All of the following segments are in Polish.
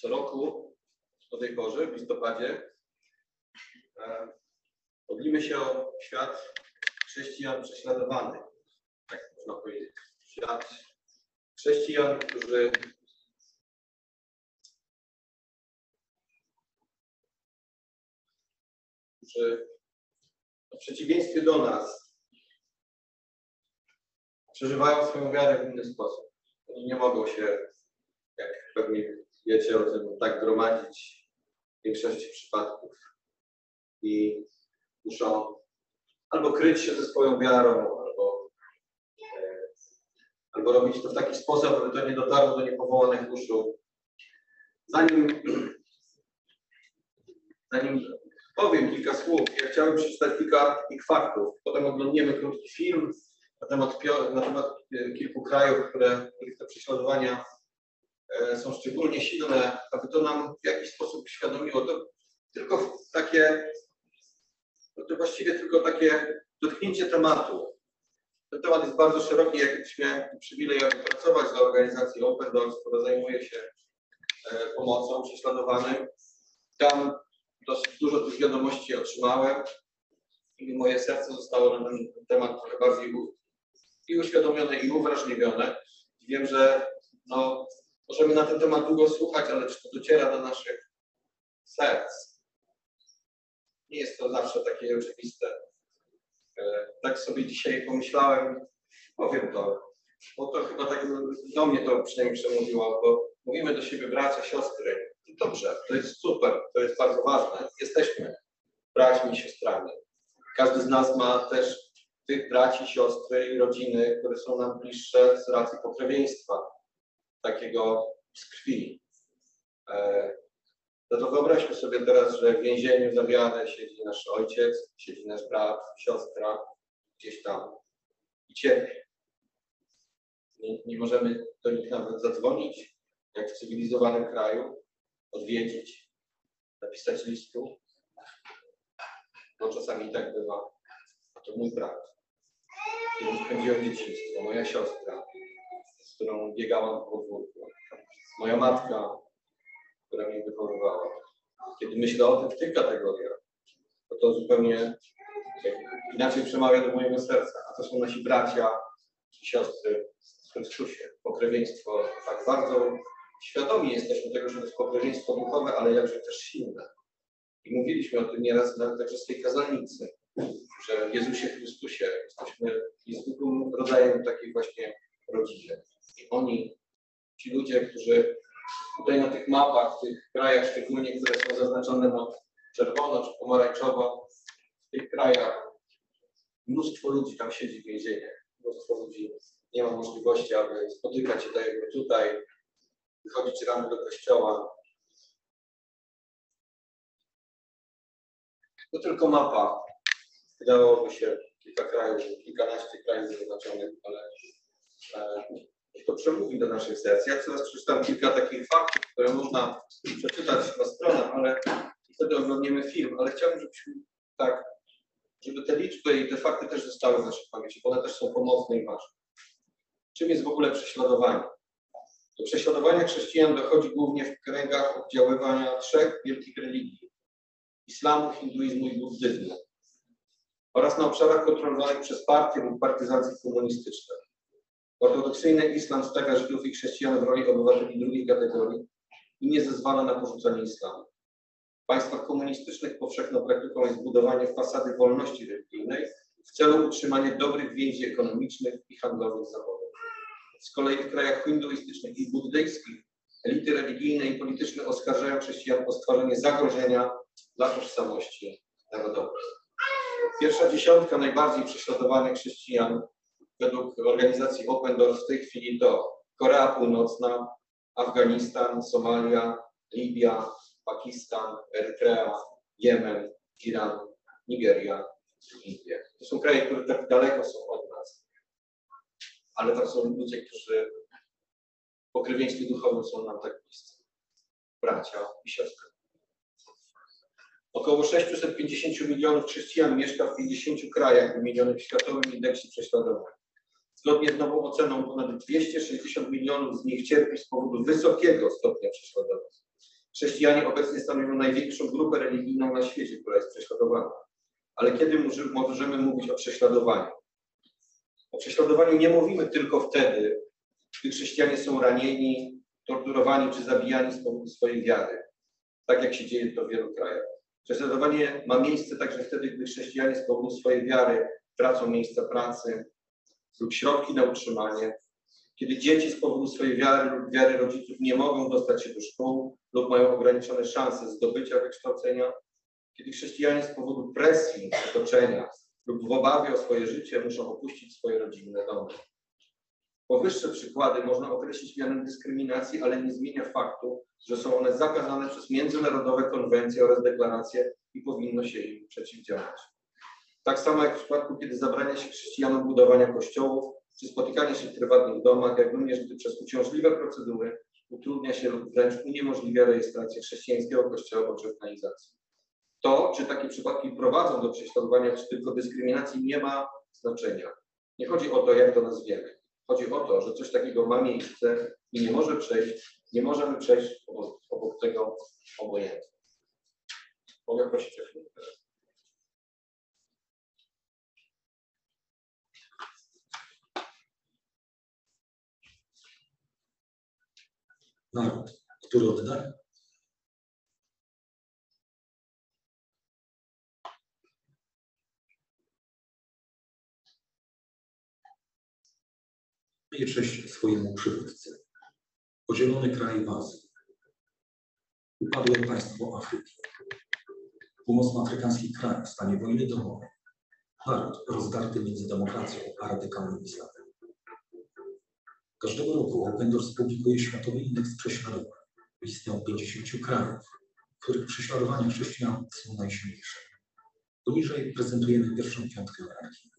co roku o tej porze, w listopadzie, e, modlimy się o świat chrześcijan prześladowanych. Tak można powiedzieć. Świat chrześcijan, którzy którzy w przeciwieństwie do nas przeżywają swoją wiarę w inny sposób. Oni nie mogą się, jak pewnie wiecie o tym, tak gromadzić w większości przypadków. I muszą albo kryć się ze swoją wiarą, albo, e, albo robić to w taki sposób, aby to nie dotarło do niepowołanych uszu. Zanim, zanim powiem kilka słów, ja chciałbym przeczytać kilka faktów. Potem oglądniemy krótki film na temat, na temat e, kilku krajów, które, których te prześladowania są szczególnie silne, aby to nam w jakiś sposób uświadomiło. To tylko takie, to właściwie tylko takie dotknięcie tematu. Ten temat jest bardzo szeroki, jak miałem przywilej pracować dla organizacji Open Doors, która zajmuje się e, pomocą prześladowanym. Tam dosyć dużo tych wiadomości otrzymałem i moje serce zostało na ten temat trochę bardziej i uświadomione, i uwrażliwione. Wiem, że no, możemy na ten temat długo słuchać, ale czy to dociera do naszych serc? Nie jest to zawsze takie oczywiste. E, tak sobie dzisiaj pomyślałem, powiem to, bo to chyba tak do mnie to przynajmniej przemówiło, bo mówimy do siebie bracia, siostry. I dobrze, to jest super, to jest bardzo ważne. Jesteśmy braćmi i siostrami. Każdy z nas ma też tych braci, siostry i rodziny, które są nam bliższe z racji pokrewieństwa, takiego z krwi. E, no to wyobraźmy sobie teraz, że w więzieniu za wiarę siedzi nasz ojciec, siedzi nasz brat, siostra, gdzieś tam i cierpi. Nie, nie możemy do nich nawet zadzwonić, jak w cywilizowanym kraju, odwiedzić, napisać listu, bo czasami tak bywa. A to mój brat, z którym spędziłem dzieciństwo, moja siostra, którą biegałam po podwórku, moja matka, która mnie wychowywała. Kiedy myślę o tym w tych kategoriach, to to zupełnie inaczej przemawia do mojego serca. A to są nasi bracia i siostry w Chrystusie. Pokrewieństwo tak bardzo świadomi jesteśmy tego, że to jest pokrewieństwo duchowe, ale jakże też silne. I mówiliśmy o tym nieraz także z tej kazalnicy, że w Jezusie Chrystusie jesteśmy zwykłym rodzajem takiej właśnie rodziny. I oni, ci ludzie, którzy tutaj na tych mapach, w tych krajach szczególnie, które są zaznaczone na czerwono czy pomarańczowo, w tych krajach mnóstwo ludzi tam siedzi w więzieniach. Mnóstwo ludzi nie ma możliwości, aby spotykać się tak jak tutaj, wychodzić rano do kościoła. To tylko mapa. Wydawałoby się kilka krajów, kilkanaście krajów zaznaczonych, ale to przemówi do naszych serc. Ja teraz przeczytam kilka takich faktów, które można przeczytać na stronach, ale wtedy oglądniemy film, ale chciałbym, żebyśmy tak, żeby te liczby i te fakty też zostały w naszej pamięci, bo one też są pomocne i ważne. Czym jest w ogóle prześladowanie? Do prześladowania chrześcijan dochodzi głównie w kręgach oddziaływania trzech wielkich religii islamu, hinduizmu i buddyzmu oraz na obszarach kontrolowanych przez partie lub partyzacje komunistyczne. Ortodoksyjny islam stawia Żydów i chrześcijan w roli obywateli drugiej kategorii i nie zezwala na porzucanie islamu. W państwach komunistycznych powszechną praktyką jest budowanie fasady wolności religijnej w celu utrzymania dobrych więzi ekonomicznych i handlowych zawodów. Z kolei w krajach hinduistycznych i buddyjskich elity religijne i polityczne oskarżają chrześcijan o stworzenie zagrożenia dla tożsamości narodowej. Pierwsza dziesiątka najbardziej prześladowanych chrześcijan według organizacji Open Doors w tej chwili to Korea Północna, Afganistan, Somalia, Libia, Pakistan, Erytrea, Jemen, Iran, Nigeria Indie. To są kraje, które tak daleko są od nas ale tam są ludzie, którzy w pokrewieństwie duchowym są nam tak bliscy. Bracia i siostry. Około 650 milionów chrześcijan mieszka w 50 krajach wymienionych w Światowym Indeksie Prześladowań. Zgodnie z nową oceną ponad 260 milionów z nich cierpi z powodu wysokiego stopnia prześladowań. Chrześcijanie obecnie stanowią największą grupę religijną na świecie, która jest prześladowana. Ale kiedy możemy mówić o prześladowaniu? O prześladowaniu nie mówimy tylko wtedy, gdy chrześcijanie są ranieni, torturowani czy zabijani z powodu swojej wiary, tak jak się dzieje to w wielu krajach. Prześladowanie ma miejsce także wtedy, gdy chrześcijanie z powodu swojej wiary tracą miejsca pracy lub środki na utrzymanie, kiedy dzieci z powodu swojej wiary lub wiary rodziców nie mogą dostać się do szkół lub mają ograniczone szanse zdobycia wykształcenia, kiedy chrześcijanie z powodu presji otoczenia lub w obawie o swoje życie muszą opuścić swoje rodzinne domy. Powyższe przykłady można określić mianem dyskryminacji, ale nie zmienia faktu, że są one zakazane przez międzynarodowe konwencje oraz deklaracje i powinno się im przeciwdziałać. Tak samo jak w przypadku, kiedy zabrania się chrześcijanom budowania kościołów czy spotykania się w prywatnych domach, jak również gdy przez uciążliwe procedury utrudnia się lub wręcz uniemożliwia rejestrację chrześcijańskiego kościoła bądź organizacji. To, czy takie przypadki prowadzą do prześladowania, czy tylko dyskryminacji, nie ma znaczenia. Nie chodzi o to, jak to nazwiemy. Chodzi o to, że coś takiego ma miejsce i nie może przejść, nie możemy przejść obok, obok tego obojętnie. Mogę prosić o chwilę Naród, który oddaje i cześć swojemu przywódcy. Podzielony kraj w Azji. Upadłe państwo Afryki. Północnoafrykański kraj w stanie wojny domowej. Naród rozdarty między demokracją a radykalnym islamem. Każdego roku Open publikuje Światowy Indeks Prześladowań. Listę 50 krajów, w których prześladowania chrześcijan są najsilniejsze. Poniżej prezentujemy pierwszą piątkę rankingu.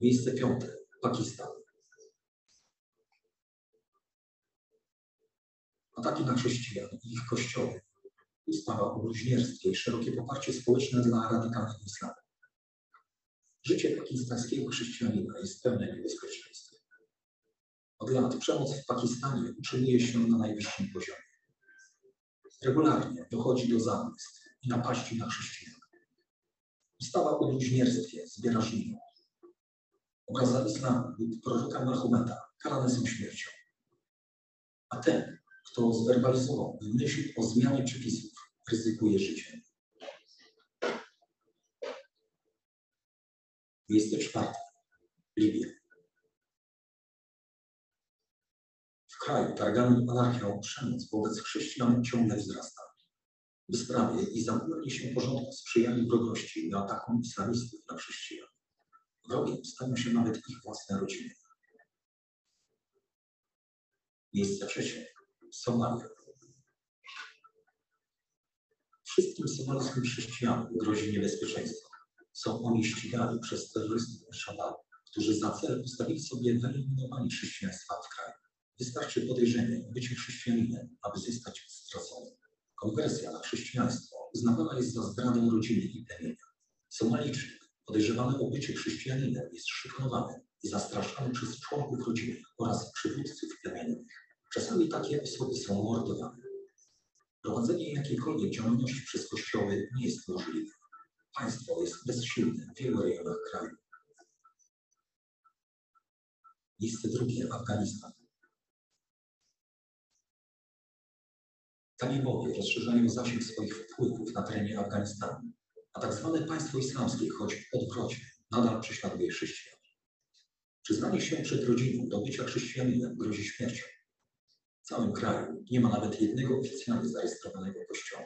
Miejsce piąte. Pakistan. Ataki na chrześcijan i ich kościoły, ustawa o bluźnierstwie i szerokie poparcie społeczne dla radykalnego islamu. Życie pakistańskiego chrześcijanina jest pełne niebezpieczeństw. Od lat przemoc w Pakistanie utrzymuje się na najwyższym poziomie. Regularnie dochodzi do zabójstw i napaści na chrześcijan. Ustawa o bluźnierstwie zbiera żniwo obraza islamu lub proroka Mahometa karane są śmiercią. A ten, kto zwerbalizował myśl o zmianie przepisów, ryzykuje życiem. Miejsce czwarte. Libia. W kraju targanym anarchią przemoc wobec chrześcijan ciągle wzrasta. Bezprawie i zamknięcie się porządku sprzyjali wrogości i atakom islamistów na chrześcijan. Wrogiem stają się nawet ich własne rodziny. Miejsce trzecie. Somalia. Wszystkim somalijskim chrześcijanom grozi niebezpieczeństwo. Są oni ścigali przez terrorystów Shabaab, którzy za cel postawili sobie wyeliminowanie chrześcijaństwa w kraju. Wystarczy podejrzenie o bycie chrześcijaninem, aby zostać stracony. Konwersja na chrześcijaństwo uznawana jest za zdradę rodziny i plemienia. Somalijczyk podejrzewany o bycie chrześcijaninem jest szykanowany i zastraszany przez członków rodziny oraz przywódców plemiennych. Czasami takie osoby są mordowane. Prowadzenie jakiejkolwiek działalności przez kościoły nie jest możliwe. Państwo jest bezsilne w wielu rejonach kraju. Miejsce drugie Afganistan. Talibowie rozszerzają zasięg swoich wpływów na terenie Afganistanu a tak zwane państwo islamskie, choć w odwrocie, nadal prześladuje chrześcijan. Przyznanie się przed rodziną do bycia chrześcijaninem grozi śmiercią. W całym kraju nie ma nawet jednego oficjalnie zarejestrowanego kościoła.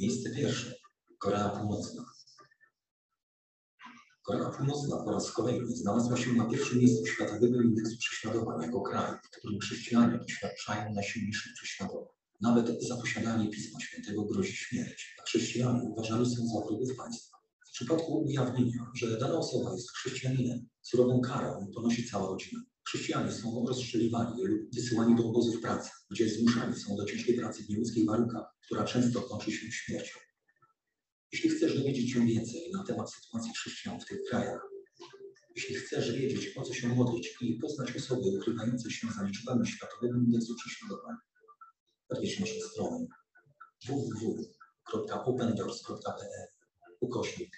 Miejsce pierwsze. Korea Północna. Korea Północna po raz kolejny znalazła się na pierwszym miejscu światowego indeksu prześladowań jako kraj, w którym chrześcijanie doświadczają najsilniejszych prześladowań. Nawet za posiadanie Pisma Świętego grozi śmierć, a chrześcijanie uważani są za wrogów państwa. W przypadku ujawnienia, że dana osoba jest chrześcijaninem, surową karę ponosi cała rodzina. Chrześcijanie są rozstrzeliwani lub wysyłani do obozów pracy, gdzie zmuszani są do ciężkiej pracy w nieludzkich warunkach, która często kończy się śmiercią. Jeśli chcesz dowiedzieć się więcej na temat sytuacji chrześcijan w tych krajach, Jeśli chcesz wiedzieć, po co się modlić i poznać osoby ukrywające się za liczbami światowego indeksu prześladowań, wejdź naszą stronę www.opendoors.pl ukośnik.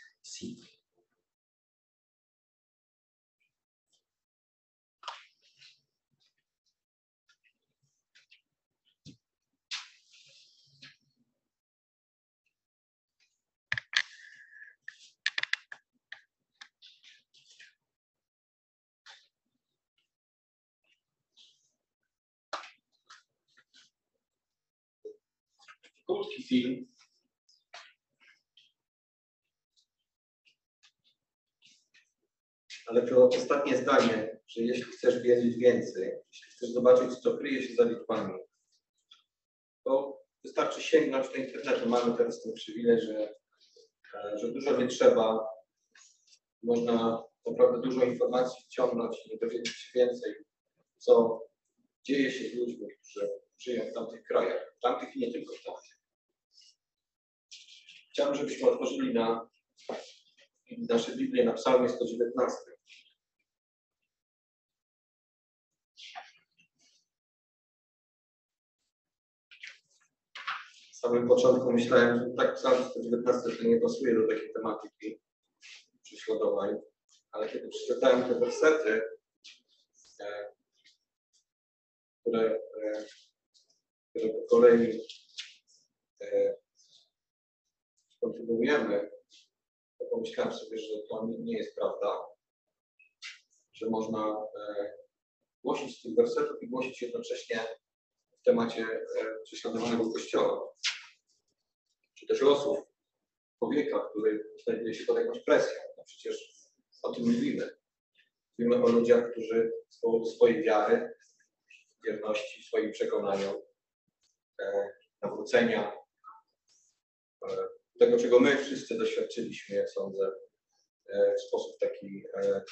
krótki film. Ale to ostatnie zdanie, że jeśli chcesz wiedzieć więcej, jeśli chcesz zobaczyć, co kryje się za liczbami, to wystarczy sięgnąć do internetu. Mamy teraz ten przywilej, że, e, że dużo nie trzeba. Można naprawdę dużo informacji wciągnąć i dowiedzieć się więcej, co dzieje się z ludźmi, którzy żyją w tamtych krajach, w tamtych i nie tylko w tamtych. Chciałbym, żebyśmy otworzyli na nasze Biblię na psalmie 119. W samym początku myślałem, że tak psalm 119 to nie pasuje do takiej tematyki prześladowań, ale kiedy przeczytałem te wersety, e, które, e, które po kolei e, kontynuujemy, to pomyślałem sobie, że to nie jest prawda, że można e, głosić tych wersetów i głosić jednocześnie w temacie e, prześladowanego Kościoła, czy też losów człowieka, który znajduje się pod jakąś presją. No przecież o tym mówimy. Mówimy o ludziach, którzy z powodu swojej wiary, wierności, swoim przekonaniom, e, nawrócenia, tego, czego my wszyscy doświadczyliśmy, jak sądzę, e, w sposób taki e,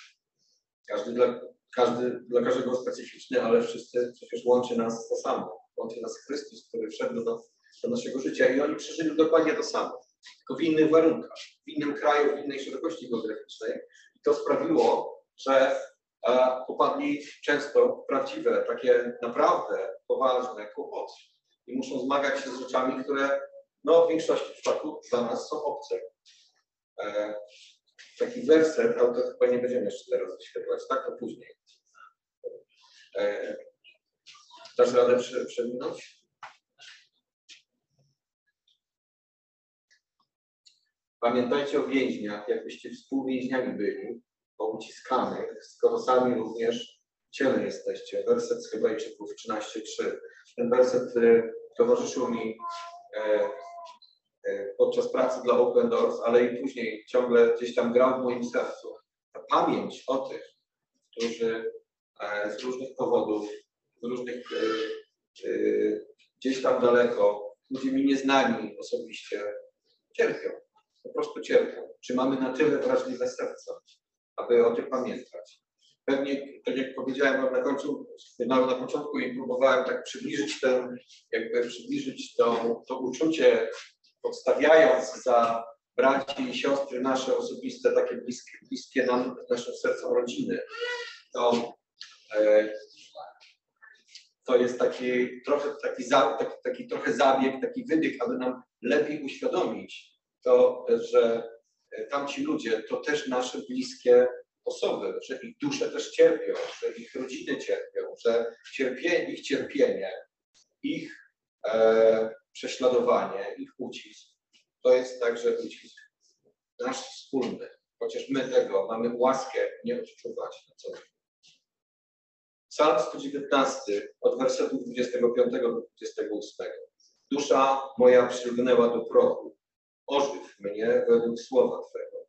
każdy dla, każdy dla każdego specyficzny, ale wszyscy przecież łączy nas to samo. Łączy nas Chrystus, który wszedł do, do naszego życia i oni przeżyli dokładnie to samo, tylko w innych warunkach, w innym kraju, w innej szerokości geograficznej. I to sprawiło, że e, popadli często prawdziwe, takie naprawdę poważne kłopoty i muszą zmagać się z rzeczami, które no, w większości przypadków dla nas są obce. E, taki werset, ale to chyba nie będziemy jeszcze teraz wyświetlać, tak? To później. E, dasz radę prze, przewinąć? Pamiętajcie o więźniach, jakbyście współwięźniami byli, o uciskanych, skoro sami również w ciele jesteście. Werset z Hebrajczyków 13.3. Ten werset y, towarzyszył mi e, E, podczas pracy dla Open Doors, ale i później ciągle gdzieś tam grał w moim sercu. Ta pamięć o tych, którzy e, z różnych powodów, z różnych e, gdzieś tam daleko, ludzie mi nieznani osobiście, cierpią. Po prostu cierpią. Czy mamy na tyle wrażliwe serca, aby o tym pamiętać? Pewnie, tak jak powiedziałem na końcu, na początku i próbowałem tak przybliżyć ten, jakby przybliżyć to, to uczucie podstawiając za braci i siostry nasze osobiste, takie bliskie, bliskie nam, naszym sercom rodziny, to, e, to jest taki trochę, taki, za, taki, taki trochę zabieg, taki wybieg, aby nam lepiej uświadomić to, że tamci ludzie to też nasze bliskie osoby, że ich dusze też cierpią, że ich rodziny cierpią, że cierpienie, ich cierpienie, ich e, prześladowanie, ich ucisk, to jest także ucisk nasz wspólny, chociaż my tego mamy łaskę nie odczuwać na co dzień. Psalm 119 od wersetu 25 do 28. Dusza moja przylgnęła do prochu. Ożyw mnie według słowa Twego.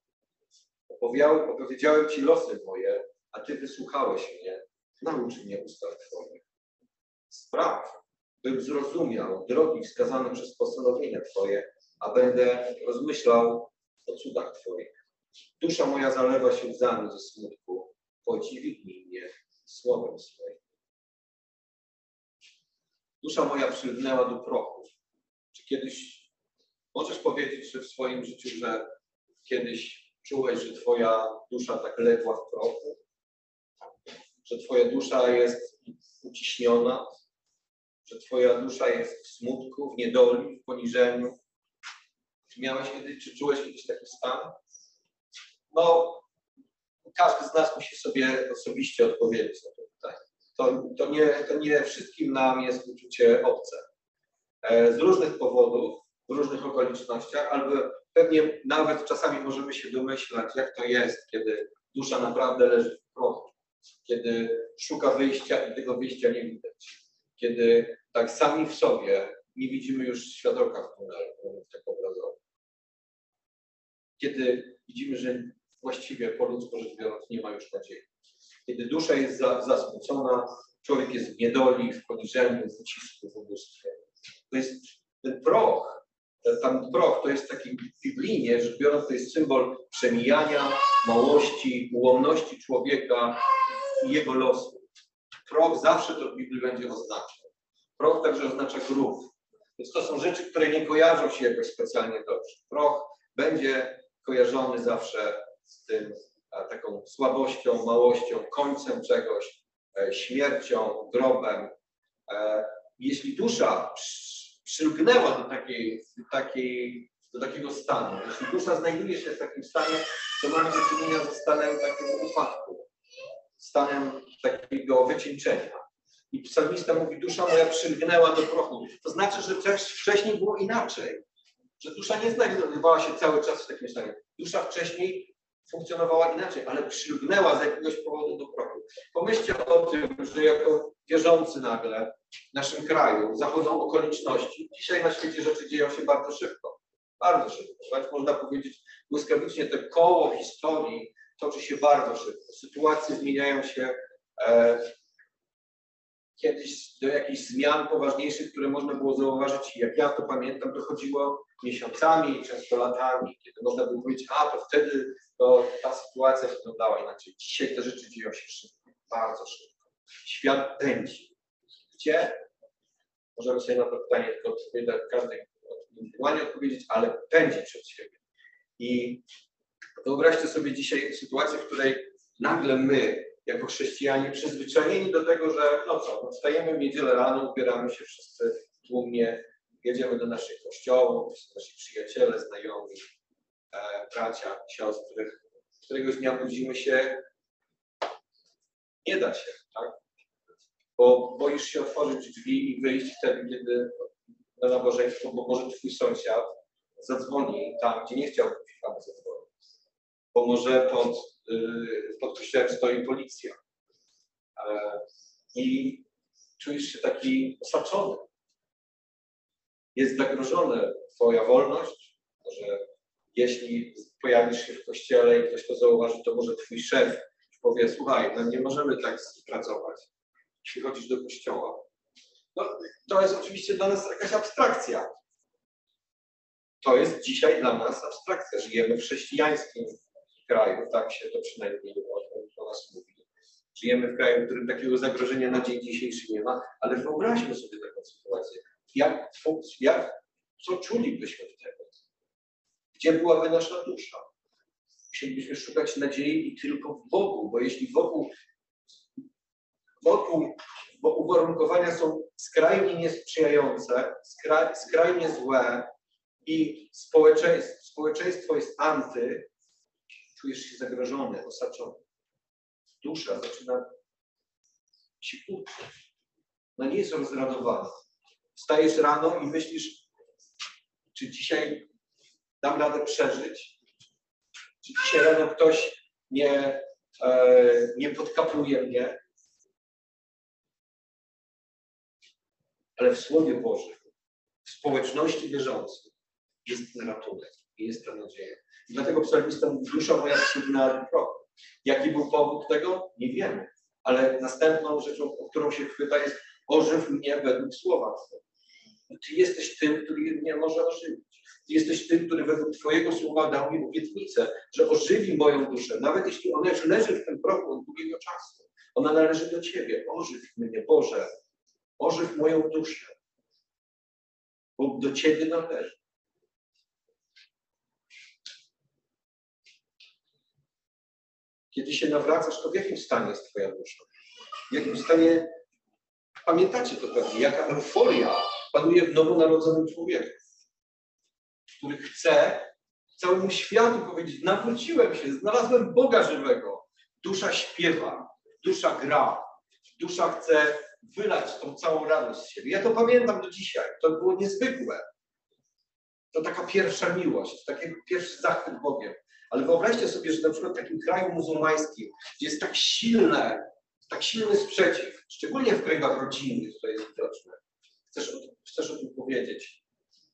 opowiedziałem Ci losy moje, a Ty wysłuchałeś mnie. Naucz mnie ustaw Twoich. Spraw, bym zrozumiał drogi wskazane przez postanowienia Twoje, a będę rozmyślał o cudach Twoich. Dusza moja zalewa się łzami ze smutku, podziwi mnie słowem swoim. Dusza moja przylgnęła do prochu. Czy kiedyś możesz powiedzieć, że w swoim życiu, że kiedyś czułeś, że Twoja dusza tak legła w prochu? Że Twoja dusza jest uciśniona? Że Twoja dusza jest w smutku, w niedoli, w poniżeniu? Czy miałeś kiedyś, czy czułeś kiedyś taki stan? No, każdy z nas musi sobie osobiście odpowiedzieć na to pytanie. To, to, nie, to nie wszystkim nam jest uczucie obce. E, z różnych powodów, w różnych okolicznościach, albo pewnie nawet czasami możemy się domyślać, jak to jest, kiedy dusza naprawdę leży w prochu, kiedy szuka wyjścia i tego wyjścia nie widać, kiedy tak sami w sobie nie widzimy już światełka w tunelu, mówiąc tak obrazowo. Kiedy widzimy, że właściwie po ludzku rzecz biorąc nie ma już nadziei. Kiedy dusza jest za, zasmucona, człowiek jest w niedoli, w poniżeniu, w ucisku, w ubóstwie. To jest ten proch, ten proch to jest taki biblijnie, rzecz biorąc, to jest symbol przemijania, małości, ułomności człowieka i jego losu. Proch zawsze to w Biblii będzie oznaczał. Proch także oznacza grób. Więc to są rzeczy, które nie kojarzą się jakoś specjalnie dobrze. Proch będzie kojarzony zawsze z tym taką słabością, małością, końcem czegoś, e, śmiercią, grobem. E, jeśli dusza przylgnęła do, takiej, takiej, do takiego stanu, jeśli dusza znajduje się w takim stanie, to mamy do czynienia ze stanem takiego upadku, stanem takiego wycieńczenia. I psalmista mówi, dusza moja przylgnęła do prochu. To znaczy, że wcześniej było inaczej. Że dusza nie znajdowała się cały czas w takim stanie. Dusza wcześniej funkcjonowała inaczej, ale przylgnęła z jakiegoś powodu do prochu. Pomyślcie o tym, że jako wierzący nagle w naszym kraju zachodzą okoliczności. Dzisiaj na świecie rzeczy dzieją się bardzo szybko. Bardzo szybko. Można powiedzieć błyskawicznie, te koło historii toczy się bardzo szybko. Sytuacje zmieniają się e, kiedyś do jakichś zmian poważniejszych, które można było zauważyć. Jak ja to pamiętam, dochodziło miesiącami, często latami, kiedy można było powiedzieć, a to wtedy to ta sytuacja wyglądała inaczej. Dzisiaj te rzeczy dzieją się szybko, bardzo szybko. Świat pędzi. Gdzie? Możemy sobie na to pytanie tylko odpowiedzieć, każdej indywidualnie odpowiedzieć, ale pędzi przed siebie. I wyobraźcie sobie dzisiaj sytuację, w której nagle my, jako chrześcijanie, przyzwyczajeni do tego, że no co, no wstajemy w niedzielę rano, ubieramy się wszyscy tłumnie, jedziemy do naszych kościołów, nasi przyjaciele, znajomi, e, bracia, siostry. Któregoś dnia budzimy się, nie da się, tak? Bo boisz się otworzyć drzwi i wyjść wtedy, kiedy na nabożeństwo, bo może twój sąsiad zadzwoni tam, gdzie nie chciałby, aby zadzwonić. Bo może pod, pod kościołem stoi policja. E, I czujesz się taki osaczony jest zagrożona Twoja wolność, może jeśli pojawisz się w kościele i ktoś to zauważy, to może Twój szef powie, słuchaj, no nie możemy tak pracować, jeśli chodzisz do kościoła. No, to jest oczywiście dla nas jakaś abstrakcja. To jest dzisiaj dla nas abstrakcja. Żyjemy w chrześcijańskim kraju, tak się to przynajmniej o nas mówi. Żyjemy w kraju, w którym takiego zagrożenia na dzień dzisiejszy nie ma, ale wyobraźmy sobie taką sytuację jak, jak, co czulibyśmy wtedy? Gdzie byłaby nasza dusza? Musielibyśmy szukać nadziei tylko w Bogu, bo jeśli wokół, wokół bo uwarunkowania są skrajnie niesprzyjające, skra, skrajnie złe i społeczeństwo, społeczeństwo jest anty, czujesz się zagrożony, osaczony. Dusza zaczyna się kurczyć. Ona nie jest rozradowana. Wstajesz rano i myślisz, czy dzisiaj dam radę przeżyć? Czy dzisiaj rano ktoś nie, e, nie podkapuje mnie? Ale w Słowie Bożym, w społeczności wierzących jest ten ratunek jest ta nadzieja. I dlatego psalmista mówi, dusza moja na prochu. Jaki był powód tego? Nie wiemy. Ale następną rzeczą, o którą się chwyta jest ożyw mnie według słowa. Ty jesteś tym, który mnie może ożywić. Ty jesteś tym, który według Twojego słowa dał mi obietnicę, że ożywi moją duszę, nawet jeśli ona już leży w tym prochu od długiego czasu. Ona należy do Ciebie. Ożyw mnie, Boże. Ożyw moją duszę. Bo do Ciebie należy. Kiedy się nawracasz, to w jakim stanie jest Twoja dusza? W jakim stanie, pamiętacie to pewnie, jaka euforia panuje w nowonarodzonym człowieku, który chce całemu światu powiedzieć, nawróciłem się, znalazłem Boga żywego. Dusza śpiewa, dusza gra, dusza chce wylać tą całą radość z siebie. Ja to pamiętam do dzisiaj, to było niezwykłe. To taka pierwsza miłość, taki pierwszy zachwyt Bogiem. Ale wyobraźcie sobie, że na przykład w takim kraju muzułmańskim, gdzie jest tak silne, tak silny sprzeciw, szczególnie w kręgach rodzinnych, to jest widoczne. Chcesz o, tym, chcesz o tym powiedzieć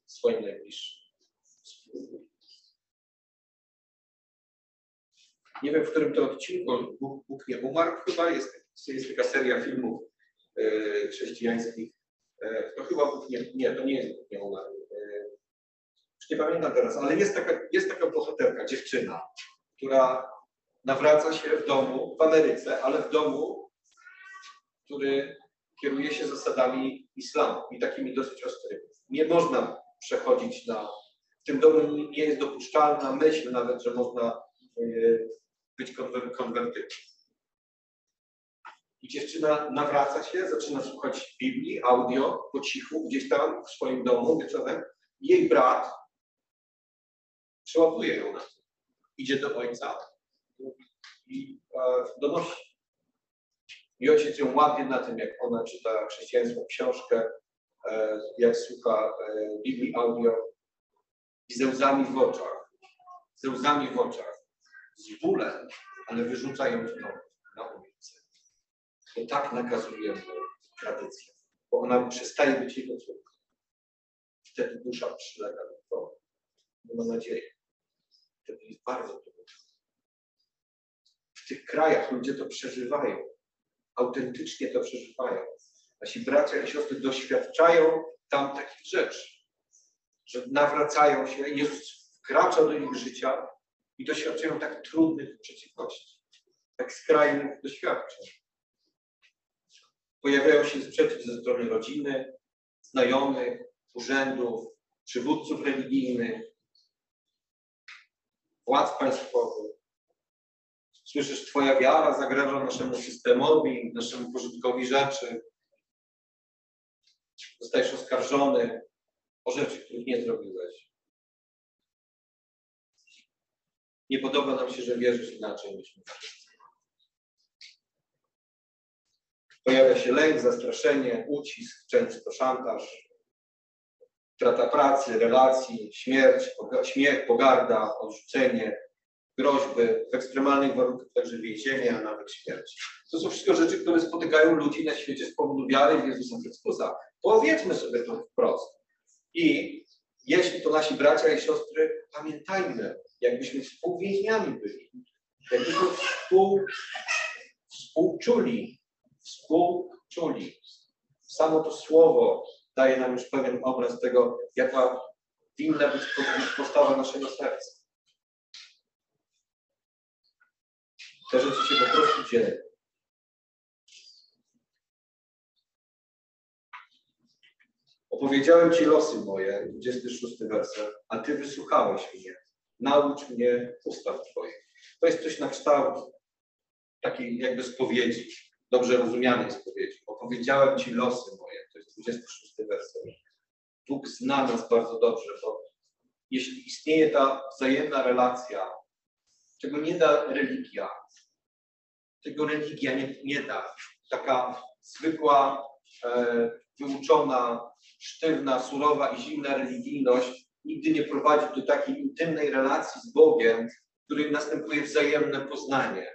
swoim najbliższym. Nie wiem, w którym to odcinku Bóg, Bóg nie umarł, chyba jest, jest taka seria filmów e, chrześcijańskich. E, to chyba Bóg nie, nie, to nie jest Bóg nie umarł. E, już nie pamiętam teraz, ale jest taka, jest taka bohaterka, dziewczyna, która nawraca się w domu, w Ameryce, ale w domu, który kieruje się zasadami islamu i takimi dosyć ostrymi. Nie można przechodzić na. W tym domu nie jest dopuszczalna myśl nawet, że można y, być konwer konwertytą. I dziewczyna nawraca się, zaczyna słuchać Biblii, audio, po cichu, gdzieś tam w swoim domu wieczorem. Jej brat przełapuje ją na to. Idzie do ojca i e, donosi. I ojciec ją łapie na tym, jak ona czyta chrześcijańską książkę, e, jak słucha e, Biblii audio i ze łzami w oczach, ze łzami w oczach, z bólem, ale wyrzuca ją z domu na ulicę. To tak nakazuje tradycja, bo ona przestaje być jego córką. Wtedy dusza przylega do tronu. Nie ma nadziei. Wtedy jest bardzo. W tych krajach ludzie to przeżywają. Autentycznie to przeżywają. Nasi bracia i siostry doświadczają tam takich rzeczy, że nawracają się, Jezus wkracza do ich życia i doświadczają tak trudnych przeciwności, tak skrajnych doświadczeń. Pojawiają się sprzeciw ze strony rodziny, znajomych, urzędów, przywódców religijnych, władz państwowych. Słyszysz, Twoja wiara zagraża naszemu systemowi, naszemu porządkowi rzeczy. Zostajesz oskarżony o rzeczy, których nie zrobiłeś. Nie podoba nam się, że wierzysz inaczej niż my. Pojawia się lęk, zastraszenie, ucisk, często szantaż, strata pracy, relacji, śmierć, śmiech, pogarda, odrzucenie, groźby, w ekstremalnych warunkach także więzienie, a nawet śmierć. To są wszystko rzeczy, które spotykają ludzi na świecie z powodu wiary w Jezusa Chrystusa. Powiedzmy sobie to wprost. I jeśli to nasi bracia i siostry, pamiętajmy, jakbyśmy współwięźniami byli, jakbyśmy współ, współczuli, współczuli. Samo to słowo daje nam już pewien obraz tego, jaka winna być postawa naszego serca. Te rzeczy się po prostu dzieją. Opowiedziałem Ci losy moje, 26 werset, a Ty wysłuchałeś mnie. Naucz mnie ustaw Twoich. To jest coś na kształt takiej jakby spowiedzi, dobrze rozumianej spowiedzi. Opowiedziałem Ci losy moje, to jest 26 werset. Bóg zna nas bardzo dobrze, bo jeśli istnieje ta wzajemna relacja, czego nie da religia, tego religia nie, nie da. Taka zwykła, e, wyuczona, sztywna, surowa i zimna religijność nigdy nie prowadzi do takiej intymnej relacji z Bogiem, w której następuje wzajemne poznanie.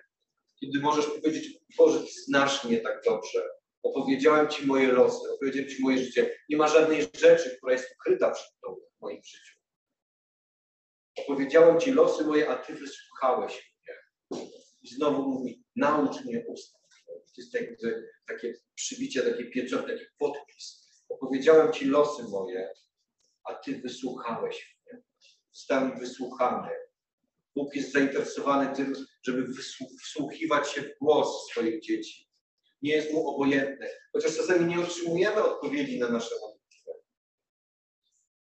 Kiedy możesz powiedzieć, Boże, Ty znasz mnie tak dobrze. Opowiedziałem Ci moje losy, opowiedziałem Ci moje życie. Nie ma żadnej rzeczy, która jest ukryta przed Tobą w moim życiu. Opowiedziałem Ci losy moje, a Ty wysłuchałeś mnie. I znowu mówi, naucz mnie ustaw. To jest jakby takie przybicie, takie pieczone, taki podpis. Opowiedziałem Ci losy moje, a Ty wysłuchałeś mnie. Zostałem wysłuchany. Bóg jest zainteresowany tym, żeby wsłuchiwać się w głos swoich dzieci. Nie jest Mu obojętny. Chociaż czasami nie otrzymujemy odpowiedzi na nasze modlitwy.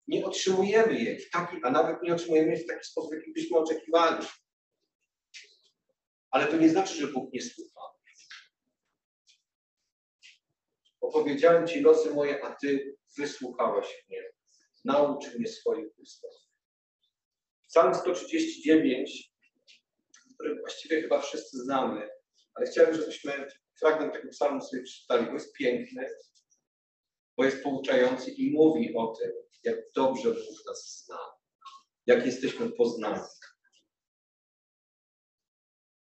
Nie otrzymujemy jej w taki, a nawet nie otrzymujemy jej w taki sposób, jaki byśmy oczekiwali. Ale to nie znaczy, że Bóg nie słucha. Opowiedziałem Ci losy moje, a Ty wysłuchałeś mnie. Naucz mnie swoich ustaw. Psalm 139, który właściwie chyba wszyscy znamy, ale chciałbym, żebyśmy fragment tego psalmu sobie przeczytali, bo jest piękny, bo jest pouczający i mówi o tym, jak dobrze Bóg nas zna, jak jesteśmy poznani.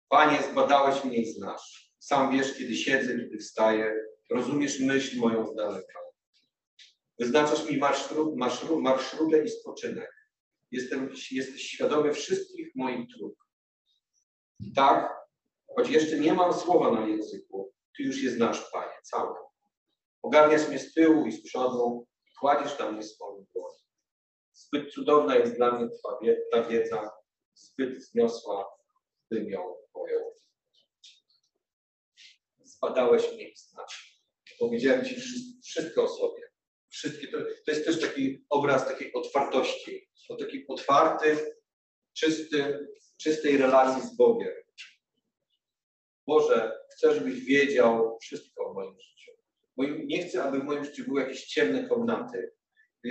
Panie, zbadałeś mnie i znasz. Sam wiesz, kiedy siedzę, kiedy wstaję. Rozumiesz myśl moją z daleka. Wyznaczasz mi marszru, marszru, i spoczynek. Jestem, jesteś świadomy wszystkich moich dróg. Tak, choć jeszcze nie mam słowa na języku, Ty już je znasz, Panie, całe. Ogarniasz mnie z tyłu i z przodu, kładziesz na mnie swoją dłoń. Zbyt cudowna jest dla mnie ta wiedza, zbyt wzniosła, bym ją pojął. Zbadałeś mnie i znasz. Powiedziałem Ci wszystko o sobie. Wszystkie, to, to jest też taki obraz takiej otwartości, o takiej otwartym, czystym, czystej relacji z Bogiem. Boże, chcę, żebyś wiedział wszystko o moim życiu. Nie chcę, aby w moim życiu były jakieś ciemne komnaty.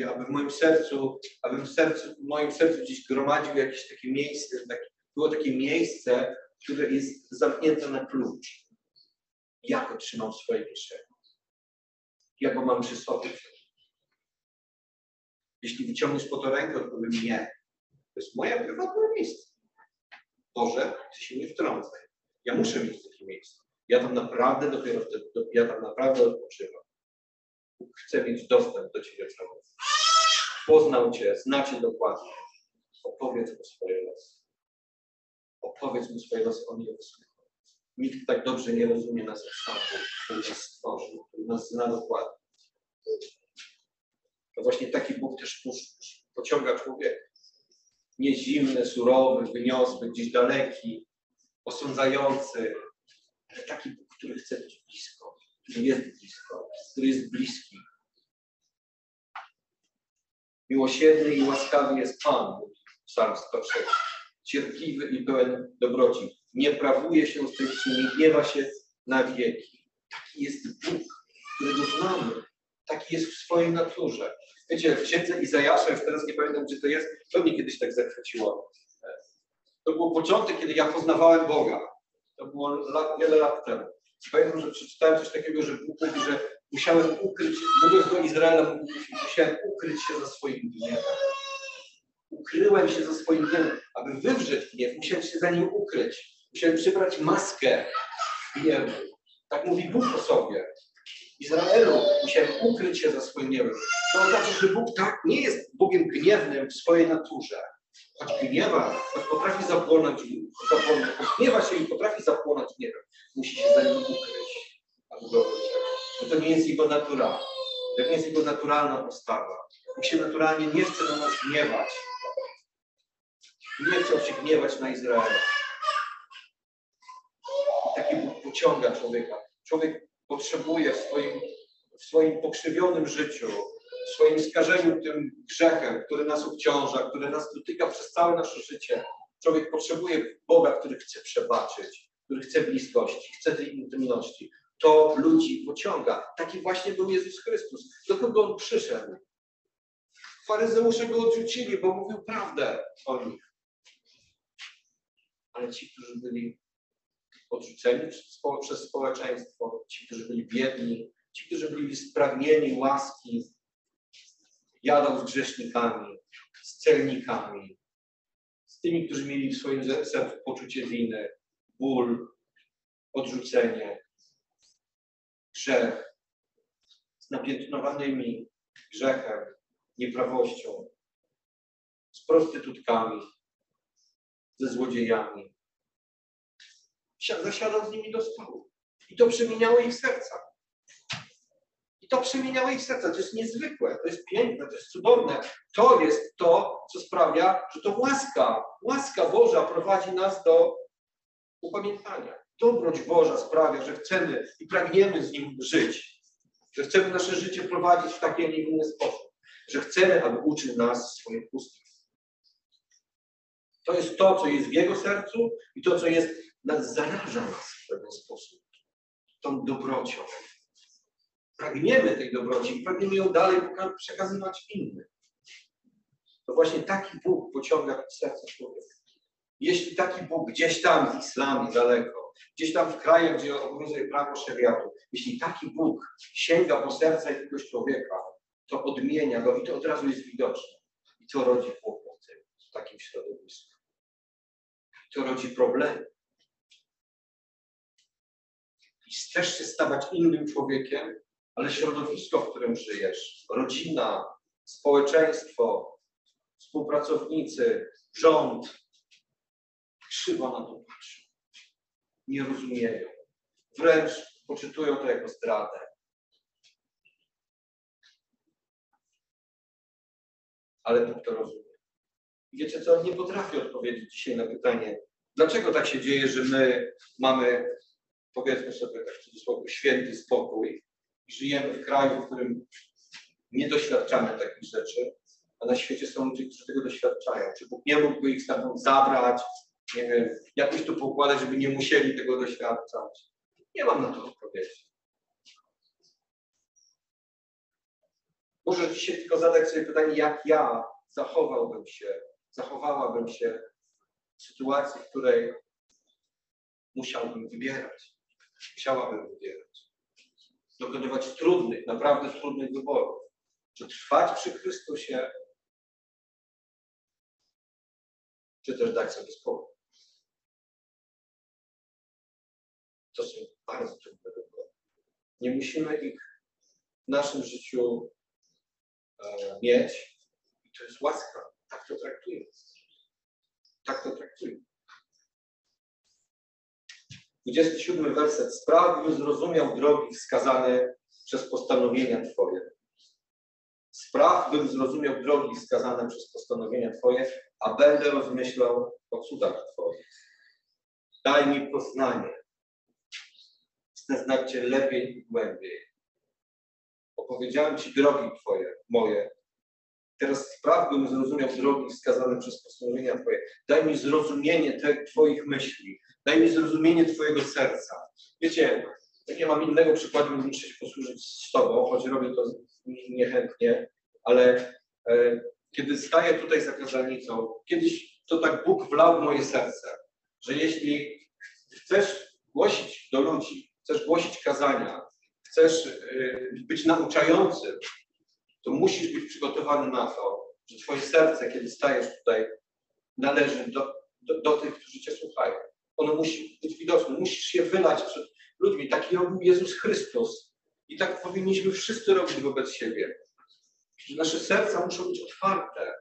Aby w moim sercu, aby w, sercu, w moim sercu gdzieś gromadził jakieś takie miejsce, było takie miejsce, które jest zamknięte na klucz. Ja go trzymam w swojej kieszeni. Ja go mam przy sobie. Jeśli wyciągniesz po to rękę, odpowiem nie. To jest moje prywatne miejsce. Boże, ty się nie wtrącaj. Ja muszę mieć takie miejsce. Ja tam naprawdę dopiero wtedy, ja tam naprawdę odpoczywam. Chcę mieć dostęp do Ciebie cały. Poznał Cię, znacie dokładnie. Opowiedz mu swoje losy. Opowiedz mu swoje losy, on je wysłucha. Nikt tak dobrze nie rozumie nas jak który nas stworzył, który nas zna dokładnie. To właśnie taki Bóg też pociąga człowieka. Nie zimny, surowy, wyniosły, gdzieś daleki, osądzający, ale taki Bóg, który chce być blisko, który jest blisko, który jest bliski. Miłosierny i łaskawy jest Pan, Psalm 106. Cierpliwy i pełen dobroci. Nie prawuje się z tych, nie gniewa się na wieki. Taki jest Bóg, którego znamy. Taki jest w swojej naturze. Wiecie, w księdze Izajasza, już teraz nie pamiętam, gdzie to jest, to mnie kiedyś tak zachwyciło. To był początek, kiedy ja poznawałem Boga. To było lat, wiele lat temu. Pamiętam, że przeczytałem coś takiego, że Bóg mówi, że musiałem ukryć, mówiąc do Izraela, musiałem ukryć się za swoim gniewem. Ukryłem się za swoim gniewem. Aby wywrzeć gniew, musiałem się za nim ukryć. Musiałem przybrać maskę gniewu. Tak mówi Bóg o sobie. Izraelu musiałem ukryć się za swoim gniewem. To oznacza, że Bóg tak nie jest Bogiem gniewnym w swojej naturze. Choć gniewa, choć potrafi zapłonąć, gniewa się i potrafi zapłonąć gniewem, musi się za nim ukryć. Bo to nie jest jego natura. To nie jest jego naturalna postawa. Bóg się naturalnie nie chce na nas gniewać. Nie chciał się gniewać na Izraela. I taki Bóg pociąga człowieka. Człowiek potrzebuje w swoim, w swoim pokrzywionym życiu, w swoim skażeniu tym grzechem, który nas obciąża, który nas dotyka przez całe nasze życie. Człowiek potrzebuje Boga, który chce przebaczyć, który chce bliskości, chce tej intymności. To ludzi pociąga. Taki właśnie był Jezus Chrystus. Do kogo On przyszedł? Faryzeusze go odrzucili, bo mówił prawdę o nich. Ale ci, którzy byli odrzuceni przez społeczeństwo, ci, którzy byli biedni, ci, którzy byli spragnieni łaski, jadą z grzesznikami, z celnikami, z tymi, którzy mieli w swoim sercu poczucie winy, ból, odrzucenie, grzech, z napiętnowanymi grzechem, nieprawością, z prostytutkami, ze złodziejami. Zasiadał z nimi do stołu. I to przemieniało ich serca. I to przemieniało ich serca. To jest niezwykłe, to jest piękne, to jest cudowne. To jest to, co sprawia, że to łaska, łaska Boża prowadzi nas do upamiętania. Dobroć Boża sprawia, że chcemy i pragniemy z Nim żyć. Że chcemy nasze życie prowadzić w taki, a nie inny sposób. Że chcemy, aby uczył nas swoich ustów. To jest to, co jest w Jego sercu i to, co jest nas zaraża nas w pewien sposób tą dobrocią. Pragniemy tej dobroci pragniemy ją dalej przekazywać innym. To właśnie taki Bóg pociąga serce człowieka. Jeśli taki Bóg gdzieś tam w islamie daleko, gdzieś tam w krajach, gdzie obowiązuje prawo szeriatu, jeśli taki Bóg sięga po serca jakiegoś człowieka, to odmienia go i to od razu jest widoczne. I to rodzi kłopoty w takim środowisku. To rodzi problemy. Chcesz się stawać innym człowiekiem, ale środowisko, w którym żyjesz, rodzina, społeczeństwo, współpracownicy, rząd, krzywo na to patrzą. Nie rozumieją. Wręcz poczytują to jako zdradę. Ale Bóg to rozumie. Wiecie co? Nie potrafię odpowiedzieć dzisiaj na pytanie, dlaczego tak się dzieje, że my mamy, powiedzmy sobie tak w cudzysłowie, święty spokój żyjemy w kraju, w którym nie doświadczamy takich rzeczy, a na świecie są ludzie, którzy tego doświadczają. Czy Bóg nie mógłby ich stamtąd zabrać, nie wiem, jakoś to pokładać, żeby nie musieli tego doświadczać? Nie mam na to odpowiedzi. Może dzisiaj tylko zadać sobie pytanie, jak ja zachowałbym się, zachowałabym się w sytuacji, w której musiałbym wybierać. Musiałabym wybierać. Dokonywać trudnych, naprawdę trudnych wyborów. Czy trwać przy Chrystusie, czy też dać sobie spokój. To są bardzo trudne wybory. Nie musimy ich w naszym życiu e, mieć. I to jest łaska. Tak to traktujemy. Tak to traktujemy. 27 werset. Spraw, by zrozumiał drogi wskazane przez postanowienia Twoje. Spraw, bym zrozumiał drogi wskazane przez postanowienia Twoje, a będę rozmyślał o cudach Twoich. Daj mi poznanie. Chcę znać Cię lepiej i głębiej. Opowiedziałem Ci drogi Twoje, moje. Teraz spraw, bym zrozumiał drogi wskazane przez postanowienia Twoje. Daj mi zrozumienie te, Twoich myśli. Daj mi zrozumienie Twojego serca. Wiecie, jak nie mam innego przykładu, muszę się posłużyć z Tobą, choć robię to niechętnie, ale e, kiedy staję tutaj za kazalnicą, kiedyś to tak Bóg wlał w moje serce, że jeśli chcesz głosić do ludzi, chcesz głosić kazania, chcesz e, być nauczającym, to musisz być przygotowany na to, że Twoje serce, kiedy stajesz tutaj, należy do, do, do tych, którzy Cię słuchają. Ono musi być widoczne, musisz je wylać przed ludźmi. Taki robił Jezus Chrystus. I tak powinniśmy wszyscy robić wobec siebie. Nasze serca muszą być otwarte.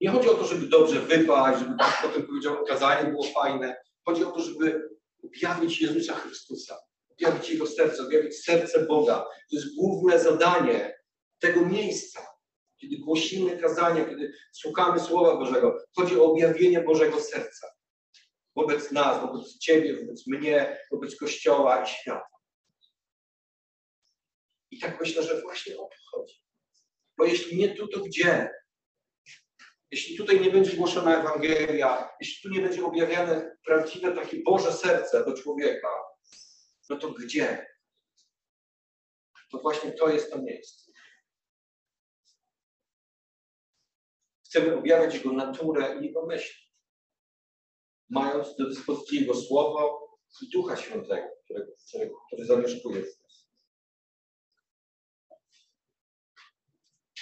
Nie chodzi o to, żeby dobrze wypaść, żeby tak potem powiedział, okazanie było fajne. Chodzi o to, żeby objawić Jezusa Chrystusa, objawić Jego serce, objawić serce Boga. To jest główne zadanie tego miejsca, kiedy głosimy kazania, kiedy słuchamy Słowa Bożego. Chodzi o objawienie Bożego serca wobec nas, wobec Ciebie, wobec mnie, wobec Kościoła i świata. I tak myślę, że właśnie o to chodzi. Bo jeśli nie tu, to gdzie? Jeśli tutaj nie będzie głoszona Ewangelia, jeśli tu nie będzie objawiane prawdziwe takie Boże serce do człowieka, no to gdzie? To właśnie to jest to miejsce. Chcemy objawiać Jego naturę i Jego myśli, mając do dyspozycji Jego Słowo i Ducha Świętego, który, który, który zamieszkuje w nas.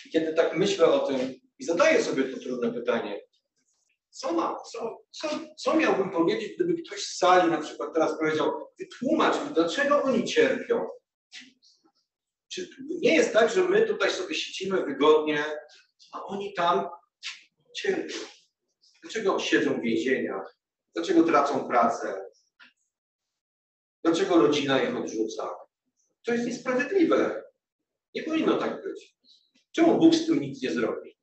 I kiedy tak myślę o tym i zadaję sobie to trudne pytanie, co, ma, co, co, co miałbym powiedzieć, gdyby ktoś z sali na przykład teraz powiedział, wytłumacz mi, dlaczego oni cierpią? Czy nie jest tak, że my tutaj sobie siedzimy wygodnie, a oni tam cierpią? Dlaczego siedzą w więzieniach? Dlaczego tracą pracę? Dlaczego rodzina ich odrzuca? To jest niesprawiedliwe. Nie powinno tak być. Czemu Bóg z tym nic nie zrobi?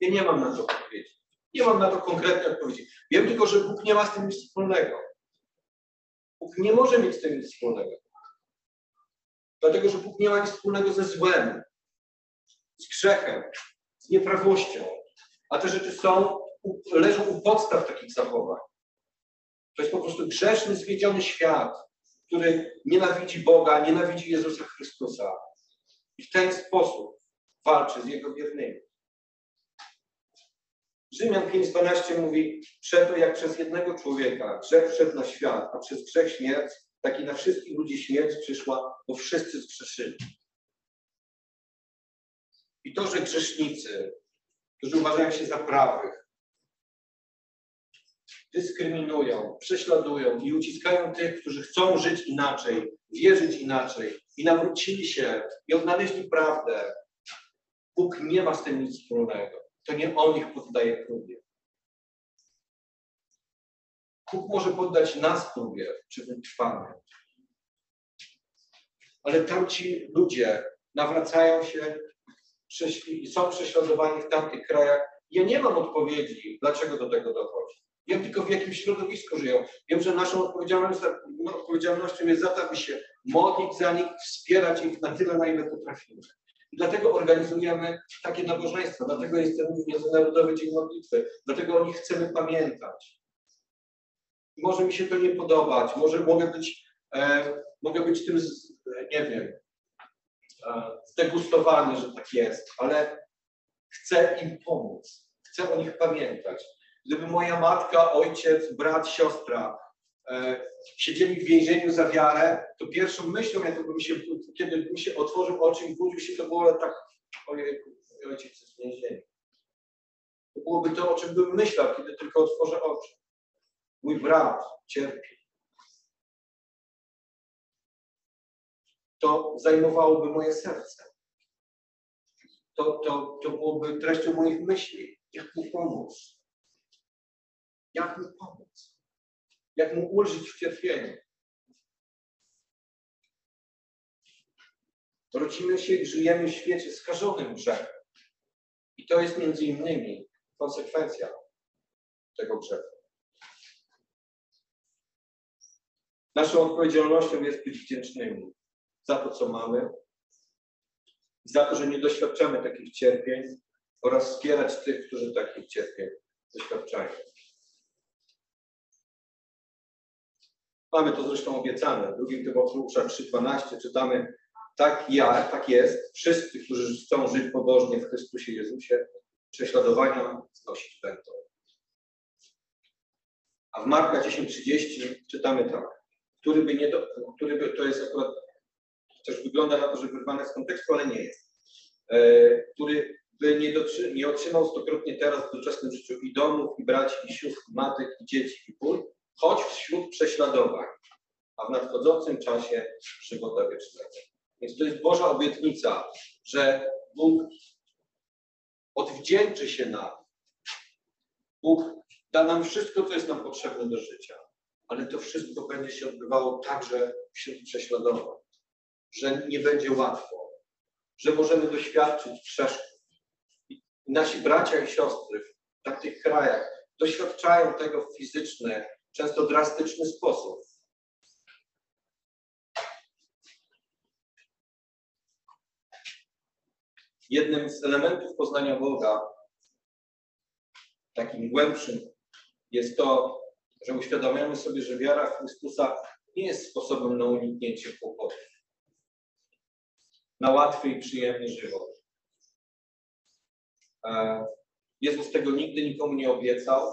Ja nie mam na to odpowiedzi. Nie mam na to konkretnej odpowiedzi. Wiem tylko, że Bóg nie ma z tym nic wspólnego. Bóg nie może mieć z tym nic wspólnego. Dlatego, że Bóg nie ma nic wspólnego ze złem, z grzechem, z nieprawością. A te rzeczy są, leżą u podstaw takich zachowań. To jest po prostu grzeszny, zwiedziony świat, który nienawidzi Boga, nienawidzi Jezusa Chrystusa. I w ten sposób walczy z Jego wiernymi. Rzymian 5.12 mówi, przeto jak przez jednego człowieka grzech wszedł na świat, a przez grzech śmierć, tak i na wszystkich ludzi śmierć przyszła, bo wszyscy zgrzeszyli. I to, że grzesznicy, którzy uważają się za prawych, dyskryminują, prześladują i uciskają tych, którzy chcą żyć inaczej, wierzyć inaczej i nawrócili się i odnaleźli prawdę. Bóg nie ma z tym nic wspólnego. To nie On ich poddaje próbie. Bóg może poddać nas próbie, czy wytrwamy. Ale tamci ludzie nawracają się są prześladowani w tamtych krajach. Ja nie mam odpowiedzi, dlaczego do tego dochodzi. Wiem tylko w jakim środowisku żyją. Wiem, że naszą odpowiedzialnością, jest za to, aby się modlić za nich, wspierać ich na tyle, na ile potrafimy. I dlatego organizujemy takie nabożeństwa, dlatego jest ten Międzynarodowy Dzień Modlitwy, dlatego o nich chcemy pamiętać. Może mi się to nie podobać, może mogę być, e, mogę być tym, z, nie wiem, e, zdegustowany, że tak jest, ale chcę im pomóc, chcę o nich pamiętać. Gdyby moja matka, ojciec, brat, siostra e, siedzieli w więzieniu za wiarę, to pierwszą myślą, jaką się, kiedy bym się otworzył oczy i budził się, to było tak, ojciec jest w więzieniu. To byłoby to, o czym bym myślał, kiedy tylko otworzę oczy. Mój brat cierpi. To zajmowałoby moje serce. To, to, to byłoby treścią moich myśli. Jak mu pomóc? Jak mu pomóc? Jak mu ulżyć w cierpieniu? Rodzimy się i żyjemy w świecie skażonym grzechem. I to jest między innymi konsekwencja tego grzechu. Naszą odpowiedzialnością jest być wdzięcznymi za to, co mamy, za to, że nie doświadczamy takich cierpień oraz wspierać tych, którzy takich cierpień doświadczają. Mamy to zresztą obiecane. W drugim Tymoteusza 3,12 czytamy tak ja, tak jest, wszyscy, którzy chcą żyć pobożnie w Chrystusie Jezusie, prześladowania znosić będą. A w Marka 10,30 czytamy tak, który by nie, do, który by, to jest akurat, też wygląda na to, że wyrwane z kontekstu, ale nie jest, e, który by nie, dotrzy, nie otrzymał stokrotnie teraz w doczesnym życiu i domów, i braci, i sióstr, matek, i dzieci, i pól, choć wśród prześladowań, a w nadchodzącym czasie żywota wiecznego. Więc to jest Boża obietnica, że Bóg odwdzięczy się nam. Bóg da nam wszystko, co jest nam potrzebne do życia, ale to wszystko będzie się odbywało także wśród prześladowań, że nie będzie łatwo, że możemy doświadczyć przeszkód. Nasi bracia i siostry w takich krajach doświadczają tego w fizyczny, często drastyczny sposób. Jednym z elementów poznania Boga, takim głębszym, jest to, że uświadamiamy sobie, że wiara w Chrystusa nie jest sposobem na uniknięcie kłopotów, na łatwy i przyjemny żywot. E, Jezus tego nigdy nikomu nie obiecał.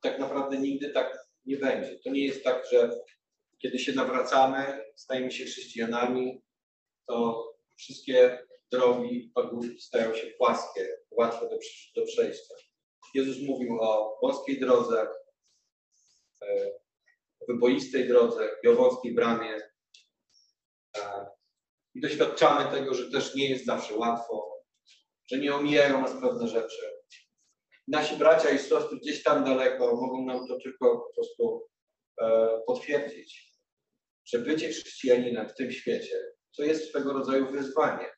Tak naprawdę nigdy tak nie będzie. To nie jest tak, że kiedy się nawracamy, stajemy się chrześcijanami, to wszystkie drogi, pagórki stają się płaskie, łatwe do, do przejścia. Jezus mówił o wąskiej drodze, e, wyboistej drodze i o wąskiej bramie. I doświadczamy tego, że też nie jest zawsze łatwo, że nie omijają nas pewne rzeczy. Nasi bracia i siostry gdzieś tam daleko mogą nam to tylko po prostu e, potwierdzić, że bycie chrześcijaninem w tym świecie to jest swego rodzaju wyzwanie.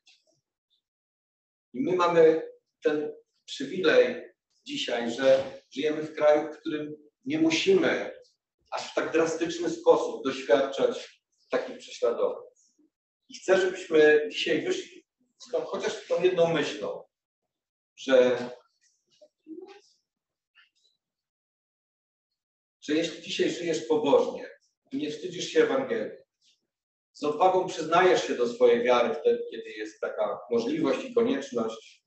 I my mamy ten przywilej dzisiaj, że żyjemy w kraju, w którym nie musimy aż w tak drastyczny sposób doświadczać takich prześladowań. I chcę, żebyśmy dzisiaj wyszli stąd chociaż tą jedną myślą, że że jeśli dzisiaj żyjesz pobożnie i nie wstydzisz się Ewangelii, z odwagą przyznajesz się do swojej wiary wtedy, kiedy jest taka możliwość i konieczność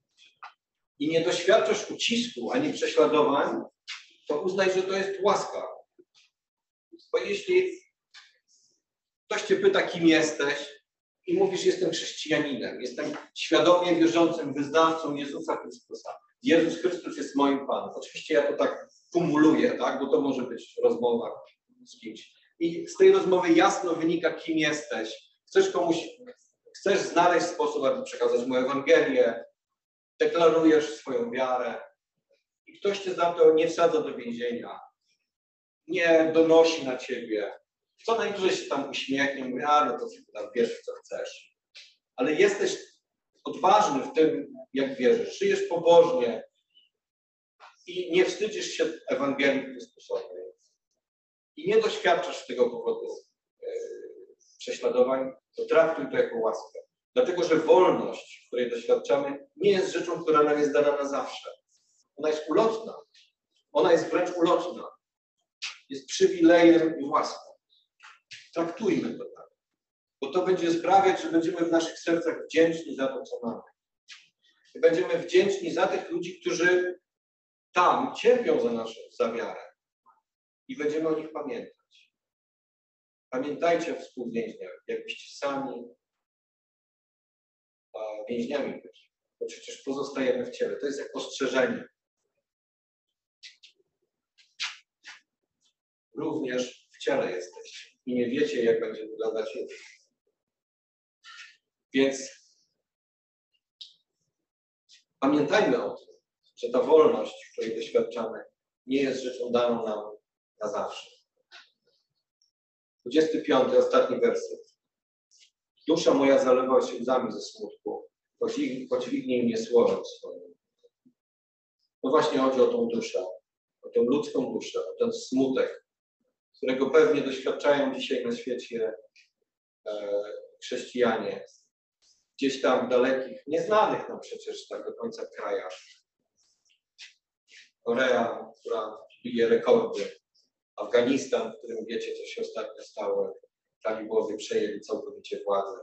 i nie doświadczasz ucisku ani prześladowań, to uznaj, że to jest łaska. Bo jeśli ktoś cię pyta, kim jesteś i mówisz, jestem chrześcijaninem, jestem świadomie wierzącym wyznawcą Jezusa Chrystusa. Jezus Chrystus jest moim Panem. Oczywiście ja to tak kumuluję, tak? bo to może być rozmowa z kimś. I z tej rozmowy jasno wynika, kim jesteś. Chcesz komuś, chcesz znaleźć sposób, aby przekazać mu Ewangelię, deklarujesz swoją wiarę i ktoś cię za to nie wsadza do więzienia, nie donosi na ciebie. Co najwyżej się tam uśmiechnie, mówi, a no to tam wiesz, co chcesz. Ale jesteś odważny w tym, jak wierzysz. Żyjesz pobożnie i nie wstydzisz się Ewangelii Chrystusowej. I nie doświadczasz z tego powodu e, prześladowań, to traktuj to jako łaskę. Dlatego, że wolność, której doświadczamy, nie jest rzeczą, która nam jest dana na zawsze. Ona jest ulotna. Ona jest wręcz ulotna. Jest przywilejem i łaską. Traktujmy to tak. Bo to będzie sprawiać, że będziemy w naszych sercach wdzięczni za to, co mamy. I będziemy wdzięczni za tych ludzi, którzy tam cierpią za naszą za wiarę. I będziemy o nich pamiętać. Pamiętajcie o współwięźniach, jakbyście sami więźniami byli. Bo przecież pozostajemy w ciele. To jest jak ostrzeżenie. Również w ciele jesteście i nie wiecie, jak będzie wyglądać jutro. Więc pamiętajmy o tym, że ta wolność, której doświadczamy, nie jest rzeczą daną nam na zawsze. 25, ostatni werset. Dusza moja zalewa się łzami ze smutku, podźwignij mnie słowem swoim. No właśnie chodzi o tą duszę, o tą ludzką duszę, o ten smutek, którego pewnie doświadczają dzisiaj na świecie e, chrześcijanie, gdzieś tam dalekich, nieznanych nam przecież tak do końca krajach. Korea, która bije rekordy, Afganistan, w którym wiecie, co się ostatnio stało, talibowie przejęli całkowicie władzę.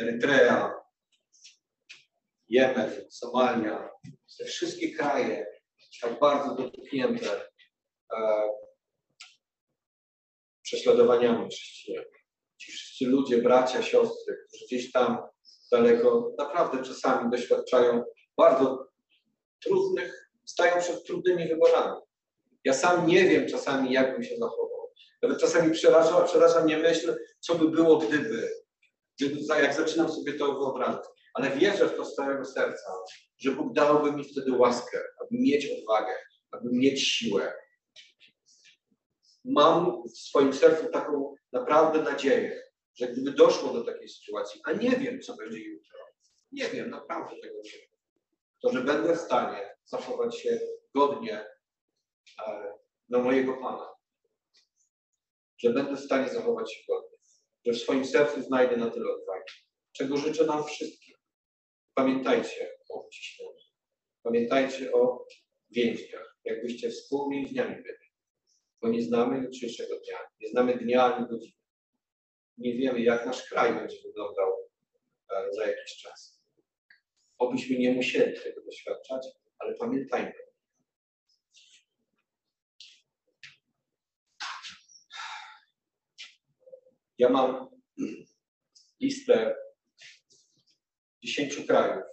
Erytrea, Jemen, Somalia, te wszystkie kraje tak bardzo dotknięte e, prześladowaniami chrześcijan. Ci wszyscy ludzie, bracia, siostry, którzy gdzieś tam daleko naprawdę czasami doświadczają bardzo trudnych, stają przed trudnymi wyborami. Ja sam nie wiem czasami, jak bym się zachował. Nawet czasami przeraża, przeraża mnie myśl, co by było, gdyby. jak zaczynam sobie to wyobrażać. Ale wierzę w to z całego serca, że Bóg dałby mi wtedy łaskę, aby mieć odwagę, aby mieć siłę. Mam w swoim sercu taką naprawdę nadzieję, że gdyby doszło do takiej sytuacji, a nie wiem, co będzie jutro, nie wiem, naprawdę tego nie wiem, to że będę w stanie zachować się godnie e, do mojego Pana. Że będę w stanie zachować się godnie. Że w swoim sercu znajdę na tyle odwagi. Czego życzę nam wszystkim. Pamiętajcie o uciśnieniu. Pamiętajcie o więźniach. Jakbyście współwięźniami byli. Bo nie znamy jutrzejszego dnia. Nie znamy dnia ani godziny. Nie wiemy, jak nasz kraj będzie wyglądał e, za jakiś czas. Obyśmy nie musieli tego doświadczać, ale pamiętajmy, Ja mam listę dziesięciu krajów,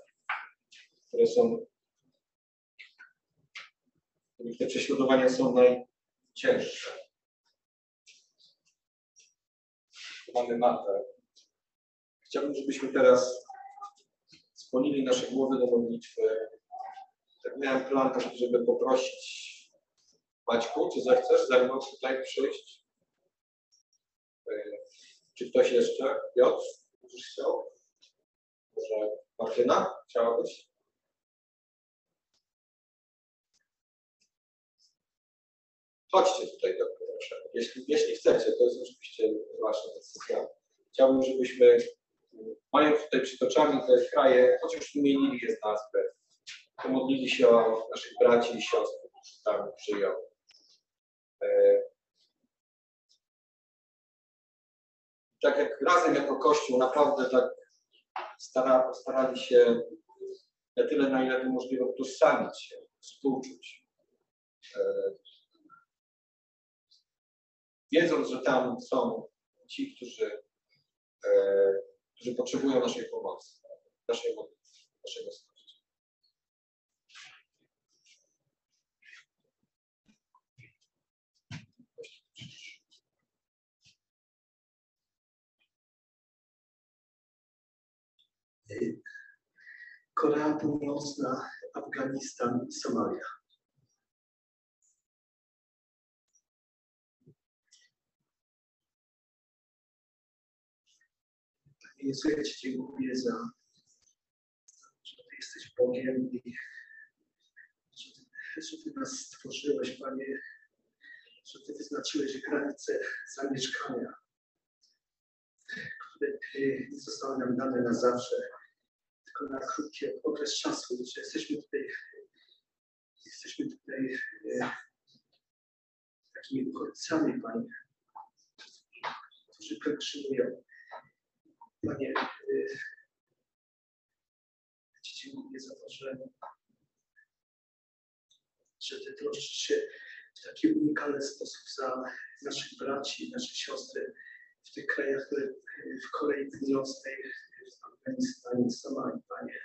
które są, których te prześladowania są najcięższe. Tu mamy mapę. Chciałbym, żebyśmy teraz skłonili nasze głowy do modlitwy. Tak miałem plan żeby poprosić Maćku, czy zechcesz ze mną tutaj przyjść? Czy ktoś jeszcze? Piotr? Będziesz chciał? Może Martyna? Chciałabyś? Chodźcie tutaj, doktor, proszę. Jeśli, jeśli chcecie, to jest oczywiście wasza decyzja. Chciałbym, żebyśmy, mając tutaj przed oczami te kraje, chociaż wymienili je z nazwy, pomodlili się o naszych braci i siostry, którzy tam żyją. E, tak jak razem jako Kościół naprawdę tak stara, starali się na tyle, na ile to możliwe, utożsamić się, współczuć. Wiedząc, że tam są ci, którzy, e, którzy potrzebują naszej pomocy, naszej naszego wsparcia. Korea Północna, Afganistan Somalia. Panie Jezu, ja Ci dziękuję za, że Ty jesteś Bogiem i że Ty, że ty nas stworzyłeś, Panie, że Ty wyznaczyłeś granice zamieszkania, które nie zostały nam dane na zawsze tylko na krótki okres czasu, że jesteśmy tutaj, jesteśmy tutaj e, takimi uchodźcami, Panie, którzy pielgrzymują. Panie, e, Ci dziękuję za to, że, że Ty troszczysz się w taki unikalny sposób za naszych braci, nasze siostry w tych krajach, które w Korei Północnej, w Afganistanie, w Somalii, Panie.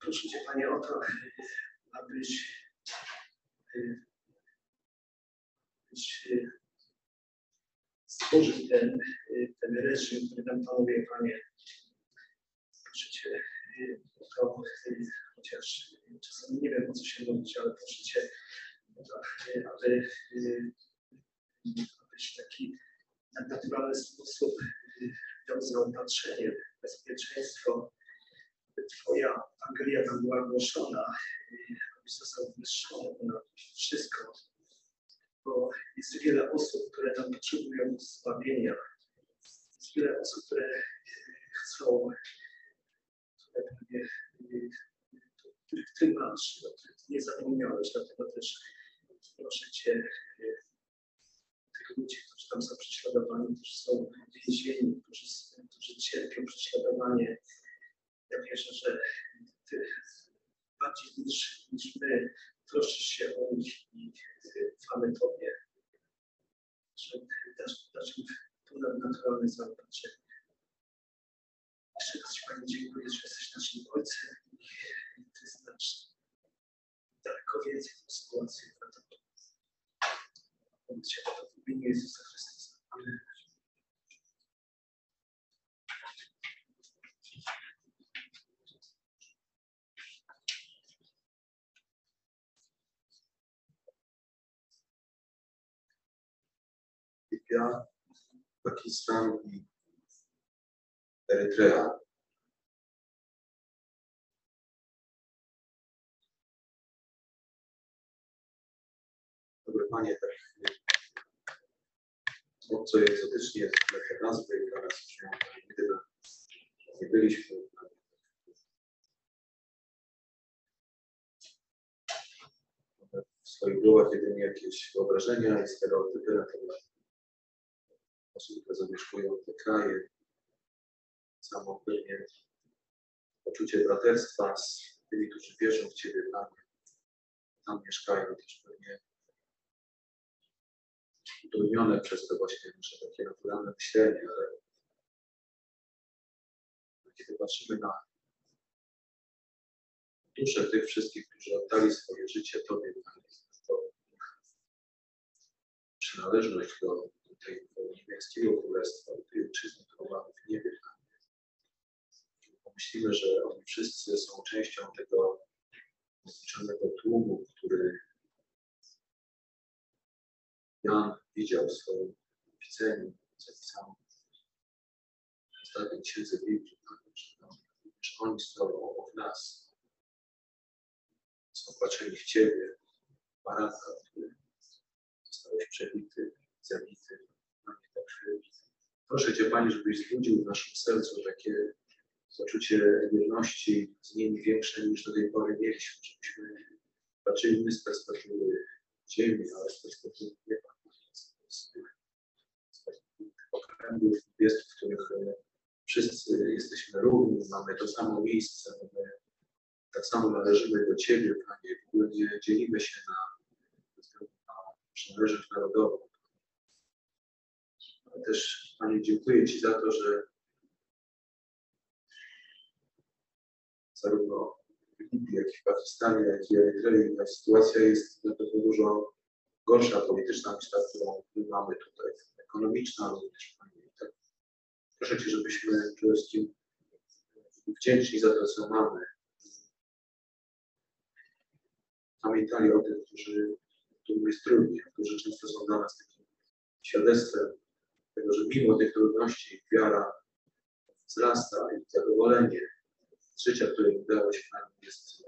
Proszę Cię, Panie, o to, abyś, y, abyś stworzył ten, y, ten reżim, który nam panuje, Panie. Cię y, to, chociaż czasami nie wiem, o co się modlić, ale y, aby, y, abyś w taki naturalny sposób dał zaopatrzenie, bezpieczeństwo, by Twoja Ewangelia tam była głoszona, abyś został wywyższony ponad wszystko, bo jest wiele osób, które tam potrzebują zbawienia, jest wiele osób, które y, chcą, które Panie, y, których Ty masz, o których Ty nie zapomniałeś, dlatego też proszę Cię, y, tych ludzi, którzy tam są prześladowani, którzy są więzieni, którzy, którzy cierpią prześladowanie. Ja wierzę, że Ty bardziej niż, niż my troszczysz się o nich i ufamy Tobie, że dasz, dasz im ponadnaturalne zaopatrzenie. Jeszcze raz Ci Panie dziękuję, że jesteś naszym Ojcem i Ty znasz daleko więcej tę sytuację. Modlę się o to w imieniu Jezusa Chrystusa. Amen. Libia, Pakistan i Erytrea. Dobry Panie, tak obco i egzotycznie te nazwy i dla nas brzmią, gdyby nie byliśmy. W swoich głowach jedynie jakieś wyobrażenia i stereotypy na temat osób, które zamieszkują te kraje. Samo pewnie poczucie braterstwa z tymi, którzy wierzą w Ciebie, Panie. Tam mieszkają też pewnie utrudnione przez to właśnie nasze takie naturalne myślenie, ale kiedy patrzymy na duszę tych wszystkich, którzy oddali swoje życie Tobie, Panie, to przynależność do, do tego niebieskiego królestwa, tej ojczyzny, którą mamy w niebie, Panie. Pomyślimy, że oni wszyscy są częścią tego niezliczonego tłumu, który Jan widział w swoim widzeniu, zapisanym w ostatniej księdze Biblii, Panie, że, oni stoją obok nas, są wpatrzeni w Ciebie, baranka, który zostałeś przebity, zabity, proszę Cię, Panie, żebyś zbudził w naszym sercu takie poczucie jedności z nimi większe niż do tej pory mieliśmy, żebyśmy patrzyli nie z perspektywy ziemi, ale z perspektywy nieba, z perspektywy okręgów niebieskich, w których e, wszyscy jesteśmy równi, mamy to samo miejsce, my tak samo należymy do Ciebie, Panie, w ogóle nie dzielimy się na, na przynależność narodową. Ale też, Panie, dziękuję Ci za to, że zarówno w Libii, jak i w Pakistanie, jak i w Erytrei ta sytuacja jest na pewno dużo gorsza polityczna niż ta, którą my mamy tutaj, ekonomiczna również, Panie. I Tak, proszę Cię, żebyśmy przede wszystkim wdzięczni za to, co mamy. Pamiętali o tych, którzy, którym jest trudniej, którzy często są dla nas takim świadectwem tego, że mimo tych trudności wiara wzrasta i zadowolenie z życia, które im dałeś, Panie, jest,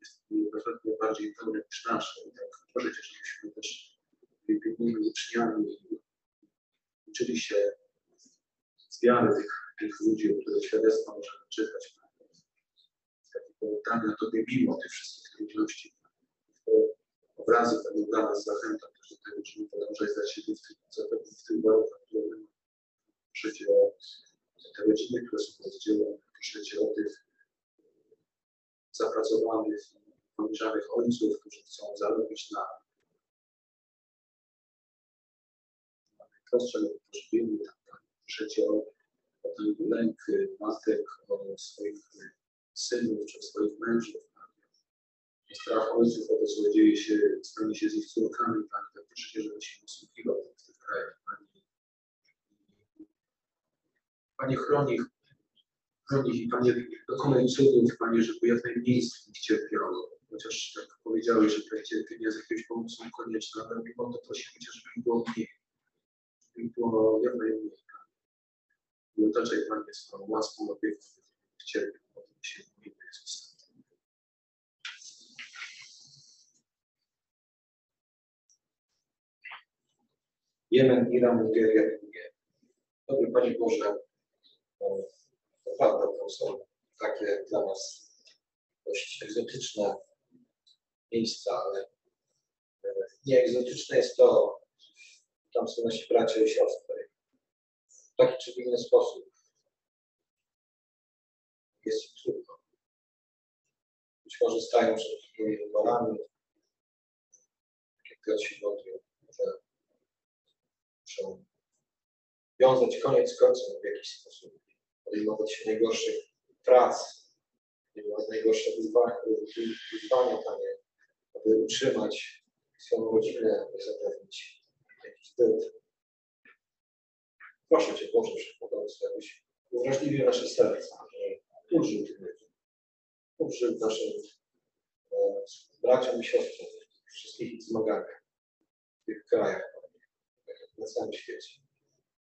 jest wielokrotnie bardziej pełne niż nasze. I tak Cię, żebyśmy też byli pięknymi uczniami uczyli się z wiary tych, tych ludzi, o których świadectwa możemy czytać. Z takiego pytania Tobie mimo tych wszystkich trudności. Obrazy będą dla nas zachętą do tego, żeby podążać za siebie w tych, zapewne w tych warunkach, które Proszę te rodziny, które są rozdzielone. Proszę o tych zapracowanych, poniżanych ojców, którzy chcą zarobić na na najprostsze pożywienie. Proszę Cię o, o ten lęk matek, o swoich synów czy swoich mężów. O strach ojców o to, co dzieje się, stanie się z ich córkami. Tak proszę Cię, żebyś się usługiwał w tych krajach. Panie. Panie, chroni ich, chroni ich i Panie, dokonaj cudów, Panie, żeby jak najmniej z nich cierpiało. Chociaż tak powiedziałeś, że te cierpienia z jakiegoś powodu są konieczne, ale mimo to prosimy Cię, żeby było mniej. Żeby ich było jak najmniej. I otaczaj, Panie, swoją łaską opieką tych cierpień, o tym się modlimy, Jezusa. Jemen, Iran, Nigeria, Indie. Dobry Panie Boże, e, to są takie dla nas dość egzotyczne miejsca, ale e, nie egzotyczne jest to, tam są nasi bracia i siostry. W taki czy inny sposób jest im trudno. Być może stają przed takimi wyborami, jak się modlił, że muszą wiązać koniec końcem w jakiś sposób, podejmować się najgorszych prac, podejmować najgorsze wyzwania, wyzwania Panie, aby utrzymać swoją rodzinę, aby zapewnić jakiś byt. Proszę Cię, Boże Wszechmogący, abyś uwrażliwił nasze serca, ulżył tym ludziom, ulżył naszym e, braciom i siostrom wszystkich ich zmaganiach w tych krajach, na całym świecie.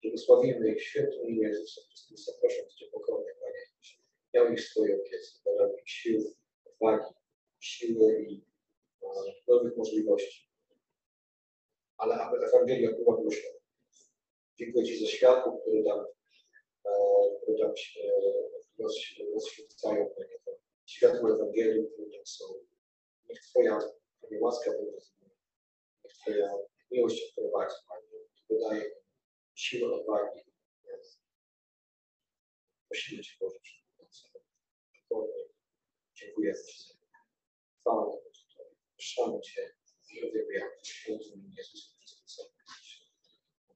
Błogosławimy ich świętym imię Jezusa Chrystusa, prosząc Cię pokornie, Panie, abyś miał ich swojej opiece, dał ich sił, odwagi, siły i e, nowych możliwości. Ale aby Ewangelia była głoszona. Dziękuję Ci za światło, które tam, e, które tam się roz, rozświecają, Panie. To światło Ewangelii, które tam są. Niech Twoja Panie, łaska będzie z nimi. Niech Twoja miłość prowadzi, Panie wydaje siłę odwagi jest musimy się położyć. Dziękuję za wszystko. Chwała Tobie, Szanowny Cię, Zdrowie Jezus Chrystus.